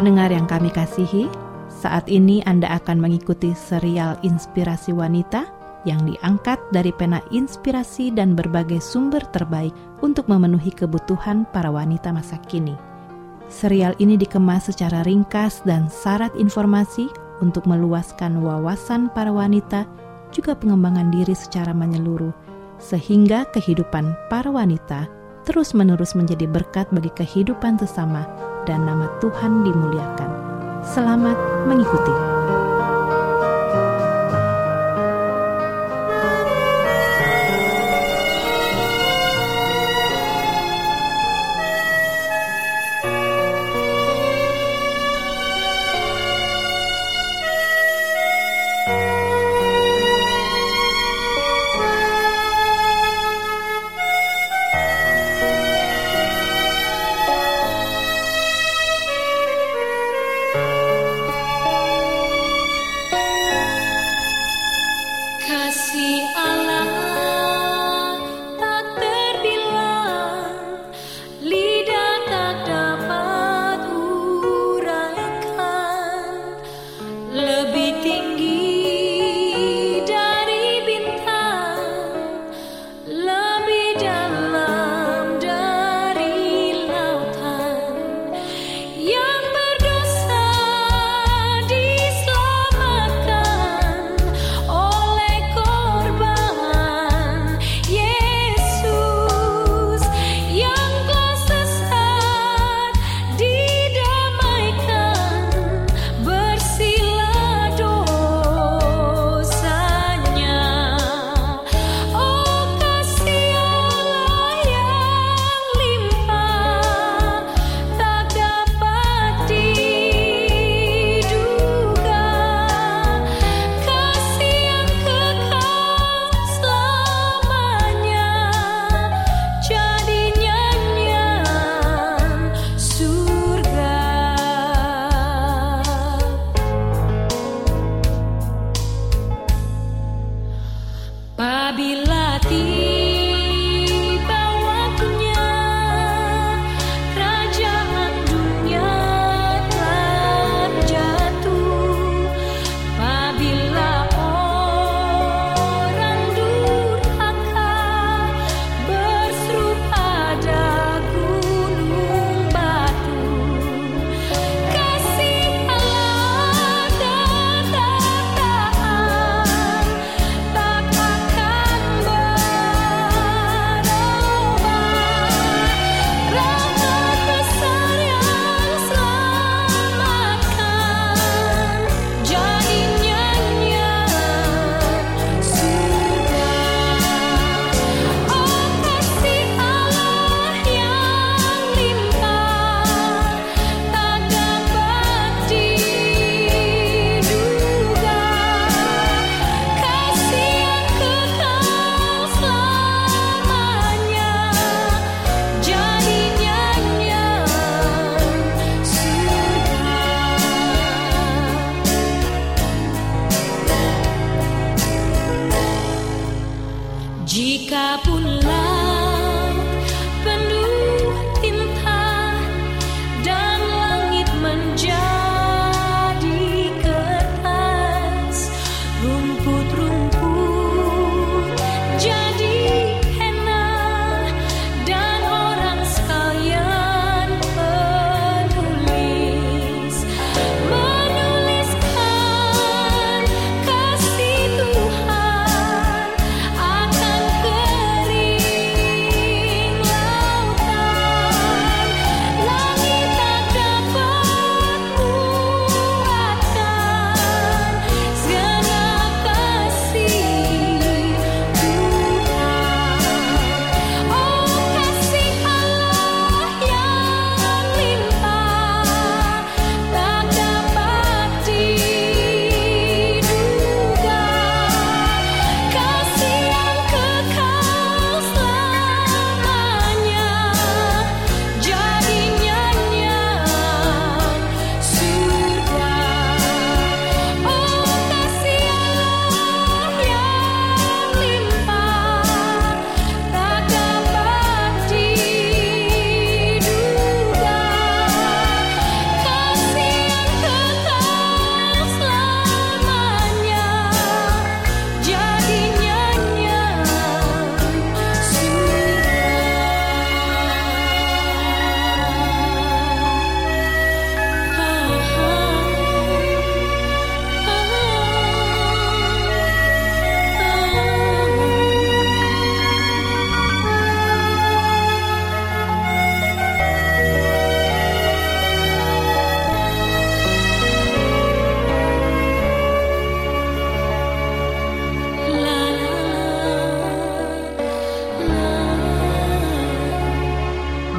Pendengar yang kami kasihi, saat ini Anda akan mengikuti serial Inspirasi Wanita yang diangkat dari pena inspirasi dan berbagai sumber terbaik untuk memenuhi kebutuhan para wanita masa kini. Serial ini dikemas secara ringkas dan syarat informasi untuk meluaskan wawasan para wanita juga pengembangan diri secara menyeluruh sehingga kehidupan para wanita terus-menerus menjadi berkat bagi kehidupan sesama dan nama Tuhan dimuliakan. Selamat mengikuti.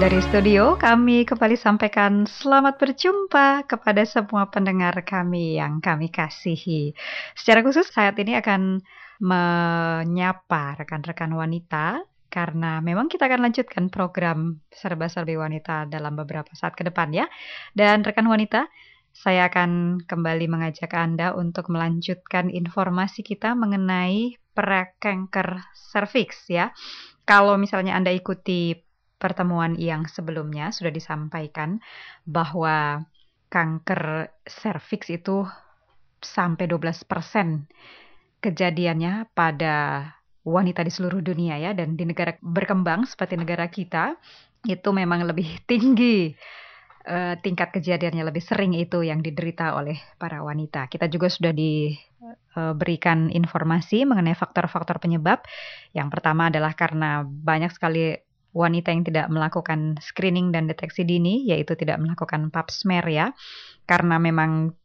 Dari studio kami kembali sampaikan selamat berjumpa kepada semua pendengar kami yang kami kasihi. Secara khusus saat ini akan menyapa rekan-rekan wanita karena memang kita akan lanjutkan program serba-serbi wanita dalam beberapa saat ke depan ya. Dan rekan wanita, saya akan kembali mengajak Anda untuk melanjutkan informasi kita mengenai prekanker serviks ya. Kalau misalnya Anda ikuti pertemuan yang sebelumnya sudah disampaikan bahwa kanker serviks itu sampai 12% kejadiannya pada wanita di seluruh dunia ya dan di negara berkembang seperti negara kita itu memang lebih tinggi uh, tingkat kejadiannya lebih sering itu yang diderita oleh para wanita. Kita juga sudah diberikan eh, informasi mengenai faktor-faktor penyebab. Yang pertama adalah karena banyak sekali wanita yang tidak melakukan screening dan deteksi dini, yaitu tidak melakukan pap smear ya, karena memang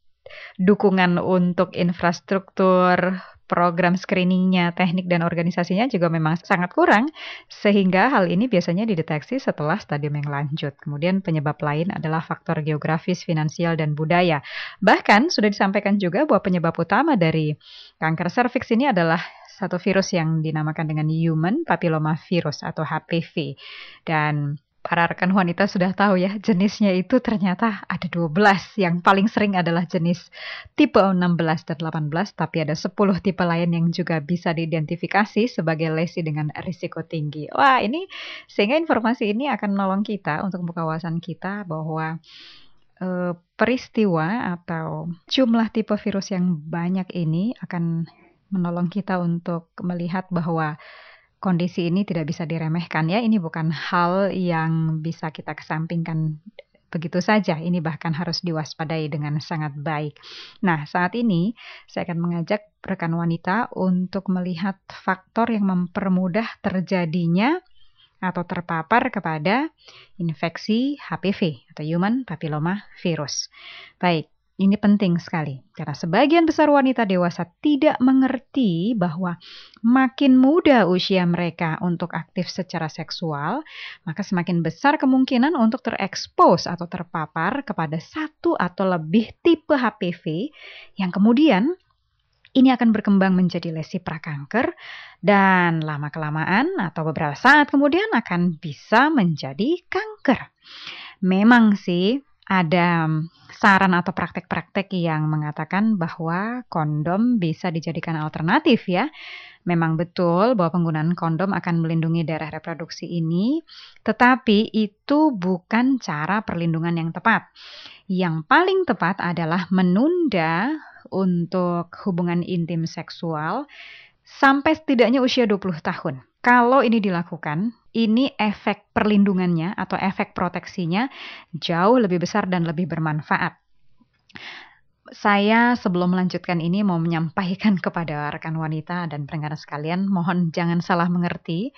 dukungan untuk infrastruktur program screeningnya, teknik dan organisasinya juga memang sangat kurang, sehingga hal ini biasanya dideteksi setelah stadium yang lanjut. Kemudian penyebab lain adalah faktor geografis, finansial, dan budaya. Bahkan sudah disampaikan juga bahwa penyebab utama dari kanker serviks ini adalah satu virus yang dinamakan dengan human papilloma virus atau HPV. Dan para rekan wanita sudah tahu ya, jenisnya itu ternyata ada 12. Yang paling sering adalah jenis tipe 16 dan 18, tapi ada 10 tipe lain yang juga bisa diidentifikasi sebagai lesi dengan risiko tinggi. Wah, ini sehingga informasi ini akan menolong kita untuk membuka kita bahwa eh, peristiwa atau jumlah tipe virus yang banyak ini akan menolong kita untuk melihat bahwa kondisi ini tidak bisa diremehkan ya. Ini bukan hal yang bisa kita kesampingkan begitu saja. Ini bahkan harus diwaspadai dengan sangat baik. Nah, saat ini saya akan mengajak rekan wanita untuk melihat faktor yang mempermudah terjadinya atau terpapar kepada infeksi HPV atau human papilloma virus. Baik, ini penting sekali karena sebagian besar wanita dewasa tidak mengerti bahwa makin muda usia mereka untuk aktif secara seksual, maka semakin besar kemungkinan untuk terekspos atau terpapar kepada satu atau lebih tipe HPV yang kemudian ini akan berkembang menjadi lesi prakanker dan lama-kelamaan atau beberapa saat kemudian akan bisa menjadi kanker. Memang sih ada saran atau praktek-praktek yang mengatakan bahwa kondom bisa dijadikan alternatif ya. Memang betul bahwa penggunaan kondom akan melindungi daerah reproduksi ini, tetapi itu bukan cara perlindungan yang tepat. Yang paling tepat adalah menunda untuk hubungan intim seksual sampai setidaknya usia 20 tahun. Kalau ini dilakukan, ini efek perlindungannya atau efek proteksinya jauh lebih besar dan lebih bermanfaat. Saya sebelum melanjutkan ini mau menyampaikan kepada rekan wanita dan pendengar sekalian, mohon jangan salah mengerti.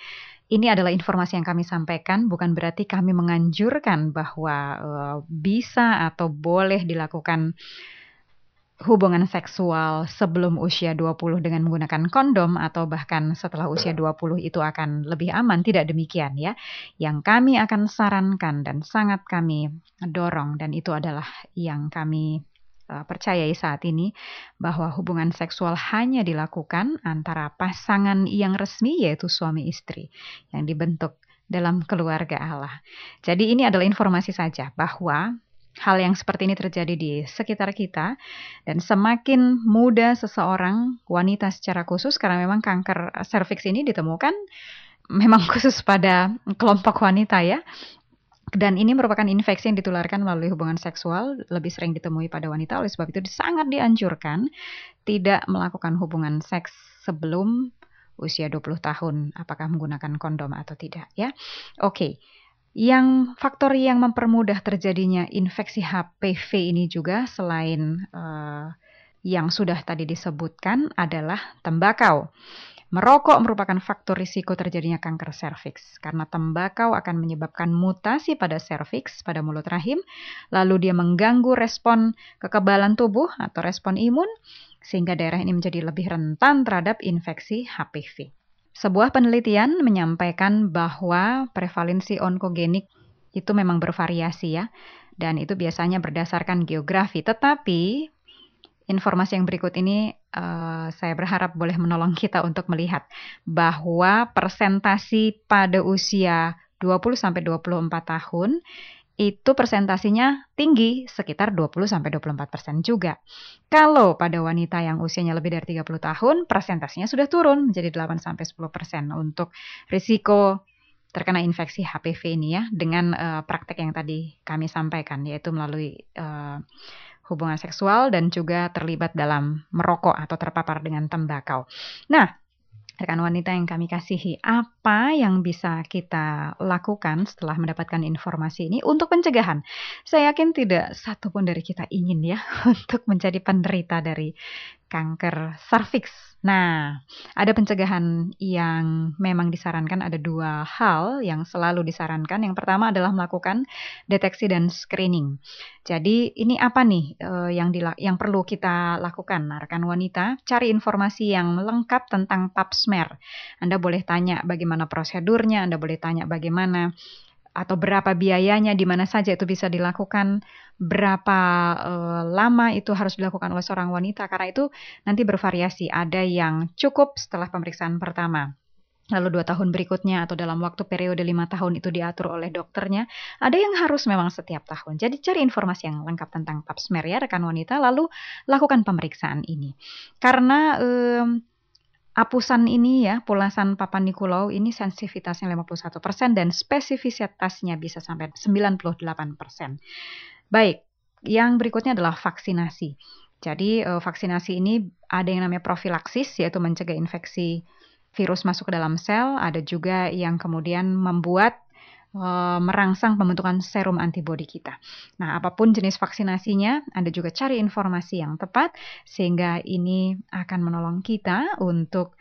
Ini adalah informasi yang kami sampaikan, bukan berarti kami menganjurkan bahwa uh, bisa atau boleh dilakukan hubungan seksual sebelum usia 20 dengan menggunakan kondom atau bahkan setelah usia 20 itu akan lebih aman, tidak demikian ya. Yang kami akan sarankan dan sangat kami dorong dan itu adalah yang kami uh, percayai saat ini bahwa hubungan seksual hanya dilakukan antara pasangan yang resmi yaitu suami istri yang dibentuk dalam keluarga Allah. Jadi ini adalah informasi saja bahwa hal yang seperti ini terjadi di sekitar kita dan semakin muda seseorang wanita secara khusus karena memang kanker serviks ini ditemukan memang khusus pada kelompok wanita ya dan ini merupakan infeksi yang ditularkan melalui hubungan seksual lebih sering ditemui pada wanita oleh sebab itu sangat dianjurkan tidak melakukan hubungan seks sebelum usia 20 tahun apakah menggunakan kondom atau tidak ya. Oke. Okay. Yang faktor yang mempermudah terjadinya infeksi HPV ini juga selain uh, yang sudah tadi disebutkan adalah tembakau. Merokok merupakan faktor risiko terjadinya kanker serviks karena tembakau akan menyebabkan mutasi pada serviks pada mulut rahim, lalu dia mengganggu respon kekebalan tubuh atau respon imun sehingga daerah ini menjadi lebih rentan terhadap infeksi HPV. Sebuah penelitian menyampaikan bahwa prevalensi onkogenik itu memang bervariasi ya. Dan itu biasanya berdasarkan geografi. Tetapi informasi yang berikut ini uh, saya berharap boleh menolong kita untuk melihat bahwa persentasi pada usia 20 sampai 24 tahun itu persentasinya tinggi, sekitar 20-24% persen juga. Kalau pada wanita yang usianya lebih dari 30 tahun, persentasinya sudah turun menjadi 8-10% persen untuk risiko terkena infeksi HPV ini ya, dengan uh, praktek yang tadi kami sampaikan, yaitu melalui uh, hubungan seksual dan juga terlibat dalam merokok atau terpapar dengan tembakau. Nah, rekan wanita yang kami kasihi, apa yang bisa kita lakukan setelah mendapatkan informasi ini untuk pencegahan? Saya yakin tidak satu pun dari kita ingin ya untuk menjadi penderita dari kanker serviks. Nah, ada pencegahan yang memang disarankan ada dua hal yang selalu disarankan. Yang pertama adalah melakukan deteksi dan screening. Jadi ini apa nih uh, yang yang perlu kita lakukan, nah, rekan wanita? Cari informasi yang lengkap tentang pap smear. Anda boleh tanya bagaimana prosedurnya, Anda boleh tanya bagaimana atau berapa biayanya, di mana saja itu bisa dilakukan, berapa uh, lama itu harus dilakukan oleh seorang wanita, karena itu nanti bervariasi. Ada yang cukup setelah pemeriksaan pertama, lalu dua tahun berikutnya atau dalam waktu periode lima tahun itu diatur oleh dokternya. Ada yang harus memang setiap tahun. Jadi cari informasi yang lengkap tentang pap smear ya rekan wanita, lalu lakukan pemeriksaan ini. Karena um, Apusan ini ya, pulasan Papa Nikolau ini sensitivitasnya 51% dan spesifisitasnya bisa sampai 98%. Baik, yang berikutnya adalah vaksinasi. Jadi eh, vaksinasi ini ada yang namanya profilaksis yaitu mencegah infeksi virus masuk ke dalam sel, ada juga yang kemudian membuat Eh, merangsang pembentukan serum antibodi kita. Nah, apa pun jenis vaksinasinya, Anda juga cari informasi yang tepat sehingga ini akan menolong kita untuk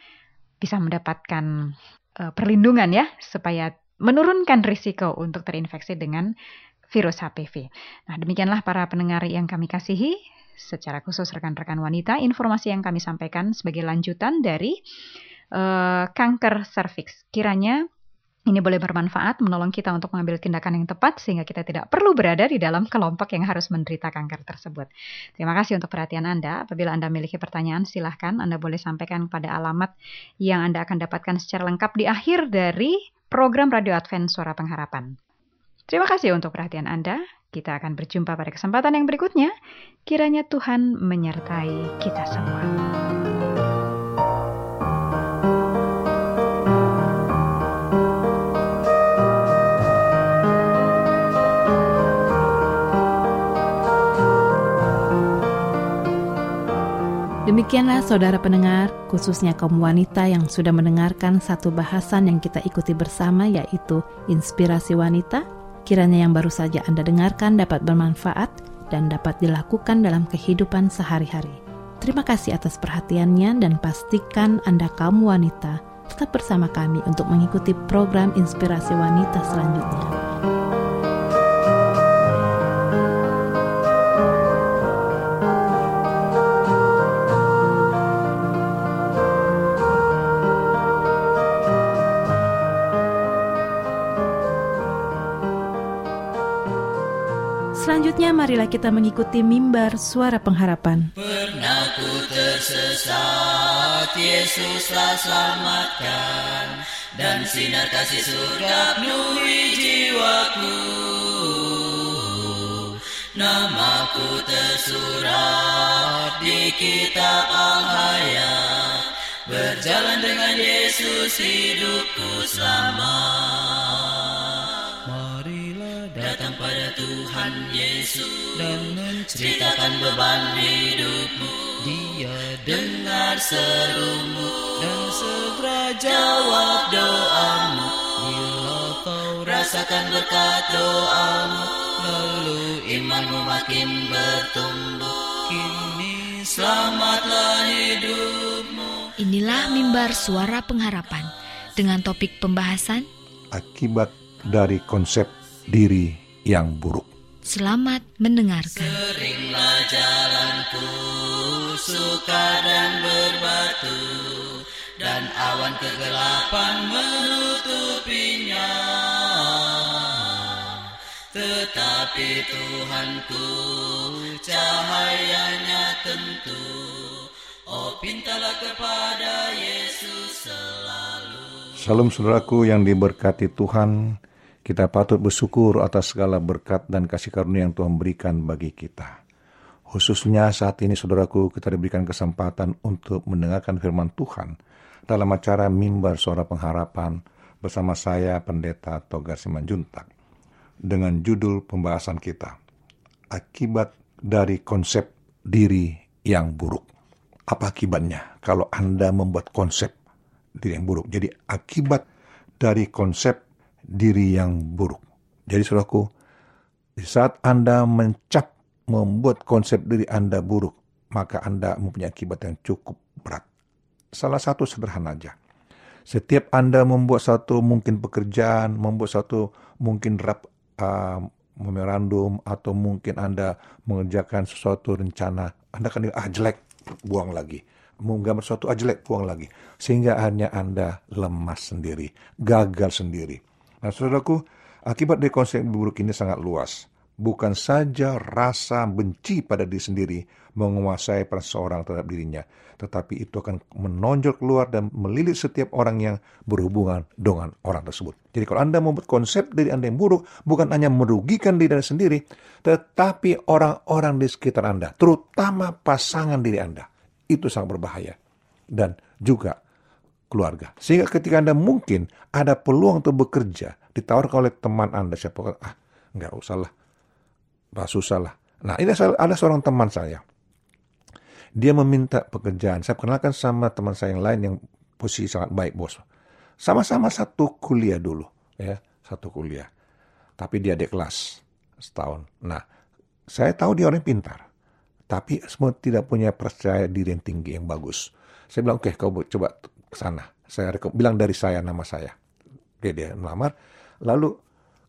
bisa mendapatkan uh, perlindungan ya supaya menurunkan risiko untuk terinfeksi dengan virus HPV. Nah, demikianlah para pendengar yang kami kasihi, secara khusus rekan-rekan wanita, informasi yang kami sampaikan sebagai lanjutan dari uh, kanker serviks. Kiranya ini boleh bermanfaat menolong kita untuk mengambil tindakan yang tepat sehingga kita tidak perlu berada di dalam kelompok yang harus menderita kanker tersebut. Terima kasih untuk perhatian Anda. Apabila Anda memiliki pertanyaan, silahkan Anda boleh sampaikan pada alamat yang Anda akan dapatkan secara lengkap di akhir dari program Radio Advent Suara Pengharapan. Terima kasih untuk perhatian Anda. Kita akan berjumpa pada kesempatan yang berikutnya. Kiranya Tuhan menyertai kita semua. Demikianlah saudara pendengar, khususnya kaum wanita yang sudah mendengarkan satu bahasan yang kita ikuti bersama yaitu Inspirasi Wanita. Kiranya yang baru saja Anda dengarkan dapat bermanfaat dan dapat dilakukan dalam kehidupan sehari-hari. Terima kasih atas perhatiannya dan pastikan Anda kaum wanita tetap bersama kami untuk mengikuti program Inspirasi Wanita selanjutnya. Selanjutnya marilah kita mengikuti mimbar suara pengharapan. Pernah ku tersesat, Yesus telah selamatkan, dan sinar kasih surga penuhi jiwaku. Namaku tersurat di kitab al-hayat, berjalan dengan Yesus hidupku selamat Tuhan Yesus dan menceritakan beban hidupmu. Dia dengar serumu dan segera jawab doamu. Bila kau rasakan berkat doamu, lalu imanmu makin bertumbuh. Kini selamatlah hidupmu. Inilah mimbar suara pengharapan dengan topik pembahasan akibat dari konsep diri yang buruk. Selamat mendengarkan. Seringlah jalanku sukar dan berbatu dan awan kegelapan menutupinya. Tetapi Tuhanku cahayanya tentu Oh pintalah kepada Yesus selalu Salam saudaraku yang diberkati Tuhan, kita patut bersyukur atas segala berkat dan kasih karunia yang Tuhan berikan bagi kita. Khususnya saat ini saudaraku kita diberikan kesempatan untuk mendengarkan firman Tuhan dalam acara Mimbar Suara Pengharapan bersama saya Pendeta Togar Simanjuntak dengan judul pembahasan kita Akibat dari konsep diri yang buruk apa akibatnya kalau Anda membuat konsep diri yang buruk. Jadi akibat dari konsep diri yang buruk. Jadi saudaraku, di saat Anda mencap membuat konsep diri Anda buruk, maka Anda mempunyai akibat yang cukup berat. Salah satu sederhana aja. Setiap Anda membuat satu mungkin pekerjaan, membuat satu mungkin rap, uh, memorandum, atau mungkin Anda mengerjakan sesuatu rencana, Anda akan ah jelek, buang lagi. Menggambar suatu ajelek, buang lagi. Sehingga hanya Anda lemas sendiri, gagal sendiri. Nah, saudaraku, akibat dari konsep buruk ini sangat luas. Bukan saja rasa benci pada diri sendiri menguasai seseorang terhadap dirinya, tetapi itu akan menonjol keluar dan melilit setiap orang yang berhubungan dengan orang tersebut. Jadi kalau Anda membuat konsep diri Anda yang buruk, bukan hanya merugikan diri Anda sendiri, tetapi orang-orang di sekitar Anda, terutama pasangan diri Anda itu sangat berbahaya. Dan juga keluarga. Sehingga ketika Anda mungkin ada peluang untuk bekerja, ditawarkan oleh teman Anda, siapa ah, nggak usah lah, bah, susah lah. Nah, ini ada seorang teman saya. Dia meminta pekerjaan. Saya kenalkan sama teman saya yang lain yang posisi sangat baik, bos. Sama-sama satu kuliah dulu, ya, satu kuliah. Tapi dia adik kelas setahun. Nah, saya tahu dia orang pintar tapi semua tidak punya percaya diri yang tinggi yang bagus. Saya bilang, oke, okay, kau coba ke sana. Saya bilang dari saya nama saya. Oke, dia melamar. Lalu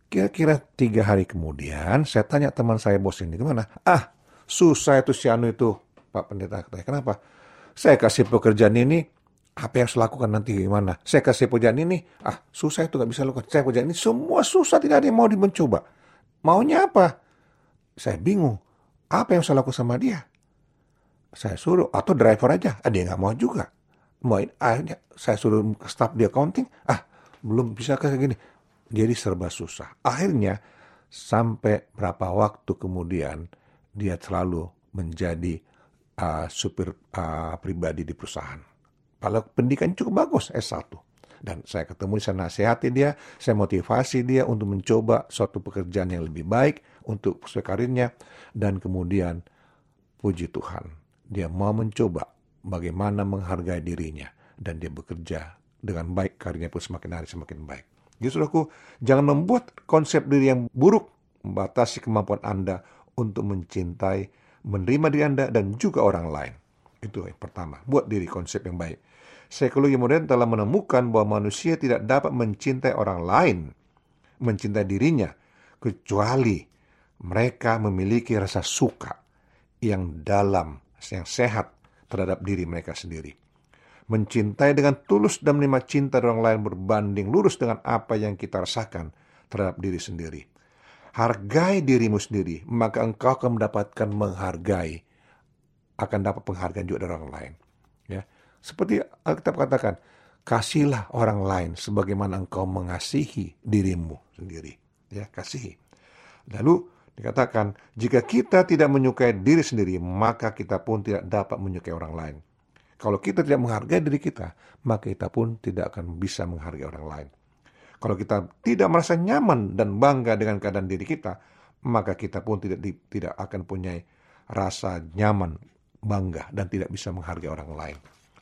kira-kira tiga hari kemudian, saya tanya teman saya bos ini gimana? Ah, susah itu si Anu itu, Pak Pendeta. Kenapa? Saya kasih pekerjaan ini, apa yang saya lakukan nanti gimana? Saya kasih pekerjaan ini, ah susah itu nggak bisa lakukan. Saya pekerjaan ini semua susah, tidak ada yang mau dimencoba. Maunya apa? Saya bingung. Apa yang saya lakukan sama dia? Saya suruh, atau driver aja. Ah, dia nggak mau juga. Mau akhirnya saya suruh staff di accounting. Ah, belum bisa kayak gini. Jadi serba susah. Akhirnya sampai berapa waktu kemudian dia selalu menjadi uh, supir uh, pribadi di perusahaan. Kalau pendidikan cukup bagus S1. Dan saya ketemu, saya nasihati dia, saya motivasi dia untuk mencoba suatu pekerjaan yang lebih baik untuk karirnya. Dan kemudian, puji Tuhan, dia mau mencoba bagaimana menghargai dirinya. Dan dia bekerja dengan baik, karirnya pun semakin hari semakin baik. Jadi saudaraku, jangan membuat konsep diri yang buruk membatasi kemampuan Anda untuk mencintai, menerima diri Anda, dan juga orang lain. Itu yang pertama, buat diri konsep yang baik. Psikologi modern telah menemukan bahwa manusia tidak dapat mencintai orang lain, mencintai dirinya, kecuali mereka memiliki rasa suka yang dalam, yang sehat terhadap diri mereka sendiri. Mencintai dengan tulus dan menerima cinta orang lain berbanding lurus dengan apa yang kita rasakan terhadap diri sendiri. Hargai dirimu sendiri, maka engkau akan mendapatkan menghargai, akan dapat penghargaan juga dari orang lain. Ya, seperti Alkitab katakan, kasihlah orang lain sebagaimana engkau mengasihi dirimu sendiri. Ya, kasihi. Lalu dikatakan, jika kita tidak menyukai diri sendiri, maka kita pun tidak dapat menyukai orang lain. Kalau kita tidak menghargai diri kita, maka kita pun tidak akan bisa menghargai orang lain. Kalau kita tidak merasa nyaman dan bangga dengan keadaan diri kita, maka kita pun tidak tidak akan punya rasa nyaman, bangga dan tidak bisa menghargai orang lain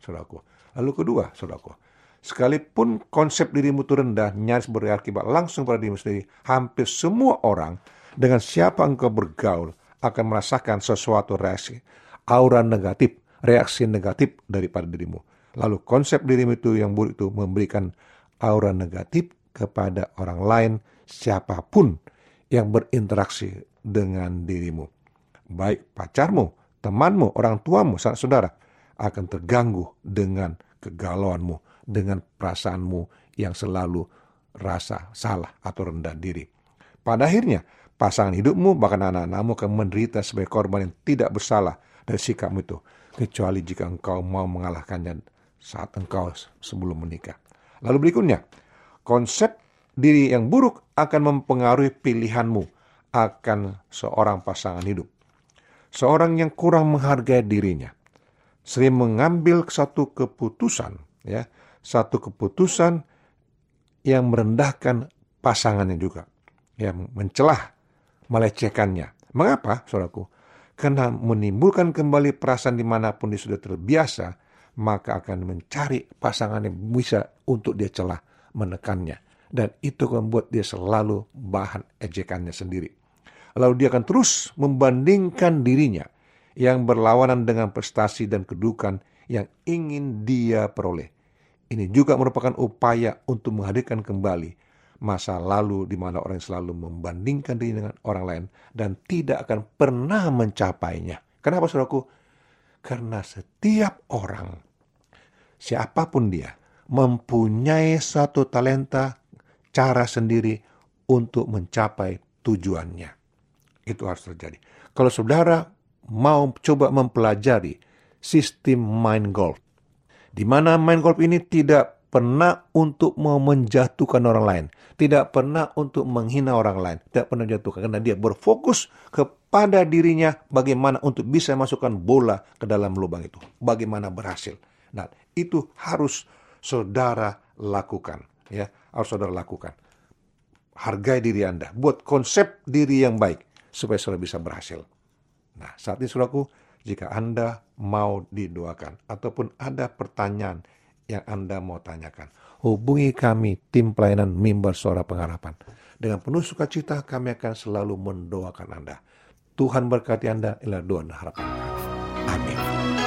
saudaraku. Lalu kedua, saudaraku, sekalipun konsep dirimu itu rendah, nyaris berakibat langsung pada dirimu sendiri, hampir semua orang dengan siapa engkau bergaul akan merasakan sesuatu reaksi, aura negatif, reaksi negatif daripada dirimu. Lalu konsep dirimu itu yang buruk itu memberikan aura negatif kepada orang lain, siapa pun yang berinteraksi dengan dirimu. Baik pacarmu, temanmu, orang tuamu, saudara, akan terganggu dengan kegalauanmu, dengan perasaanmu yang selalu rasa salah atau rendah diri. Pada akhirnya, pasangan hidupmu, bahkan anak-anakmu akan menderita sebagai korban yang tidak bersalah dari sikapmu itu. Kecuali jika engkau mau mengalahkannya saat engkau sebelum menikah. Lalu berikutnya, konsep diri yang buruk akan mempengaruhi pilihanmu akan seorang pasangan hidup. Seorang yang kurang menghargai dirinya, sering mengambil satu keputusan, ya, satu keputusan yang merendahkan pasangannya juga, yang mencelah, melecehkannya. Mengapa, saudaraku? Karena menimbulkan kembali perasaan di mana pun dia sudah terbiasa, maka akan mencari pasangan yang bisa untuk dia celah, menekannya. Dan itu membuat dia selalu bahan ejekannya sendiri. Lalu dia akan terus membandingkan dirinya yang berlawanan dengan prestasi dan kedudukan yang ingin dia peroleh. Ini juga merupakan upaya untuk menghadirkan kembali masa lalu di mana orang selalu membandingkan diri dengan orang lain dan tidak akan pernah mencapainya. Kenapa saudaraku? Karena setiap orang, siapa pun dia, mempunyai satu talenta, cara sendiri untuk mencapai tujuannya. Itu harus terjadi. Kalau saudara mau coba mempelajari sistem main golf, di mana main golf ini tidak pernah untuk menjatuhkan orang lain, tidak pernah untuk menghina orang lain, tidak pernah jatuhkan karena dia berfokus kepada dirinya bagaimana untuk bisa masukkan bola ke dalam lubang itu, bagaimana berhasil. Nah, itu harus saudara lakukan, ya, harus saudara lakukan. Hargai diri Anda, buat konsep diri yang baik supaya saudara bisa berhasil. Nah, saat ini saudaraku, jika Anda mau didoakan ataupun ada pertanyaan yang Anda mau tanyakan. Hubungi kami, tim pelayanan mimbar suara pengharapan. Dengan penuh sukacita kami akan selalu mendoakan Anda. Tuhan berkati Anda, inilah doa dan harapan. Amin.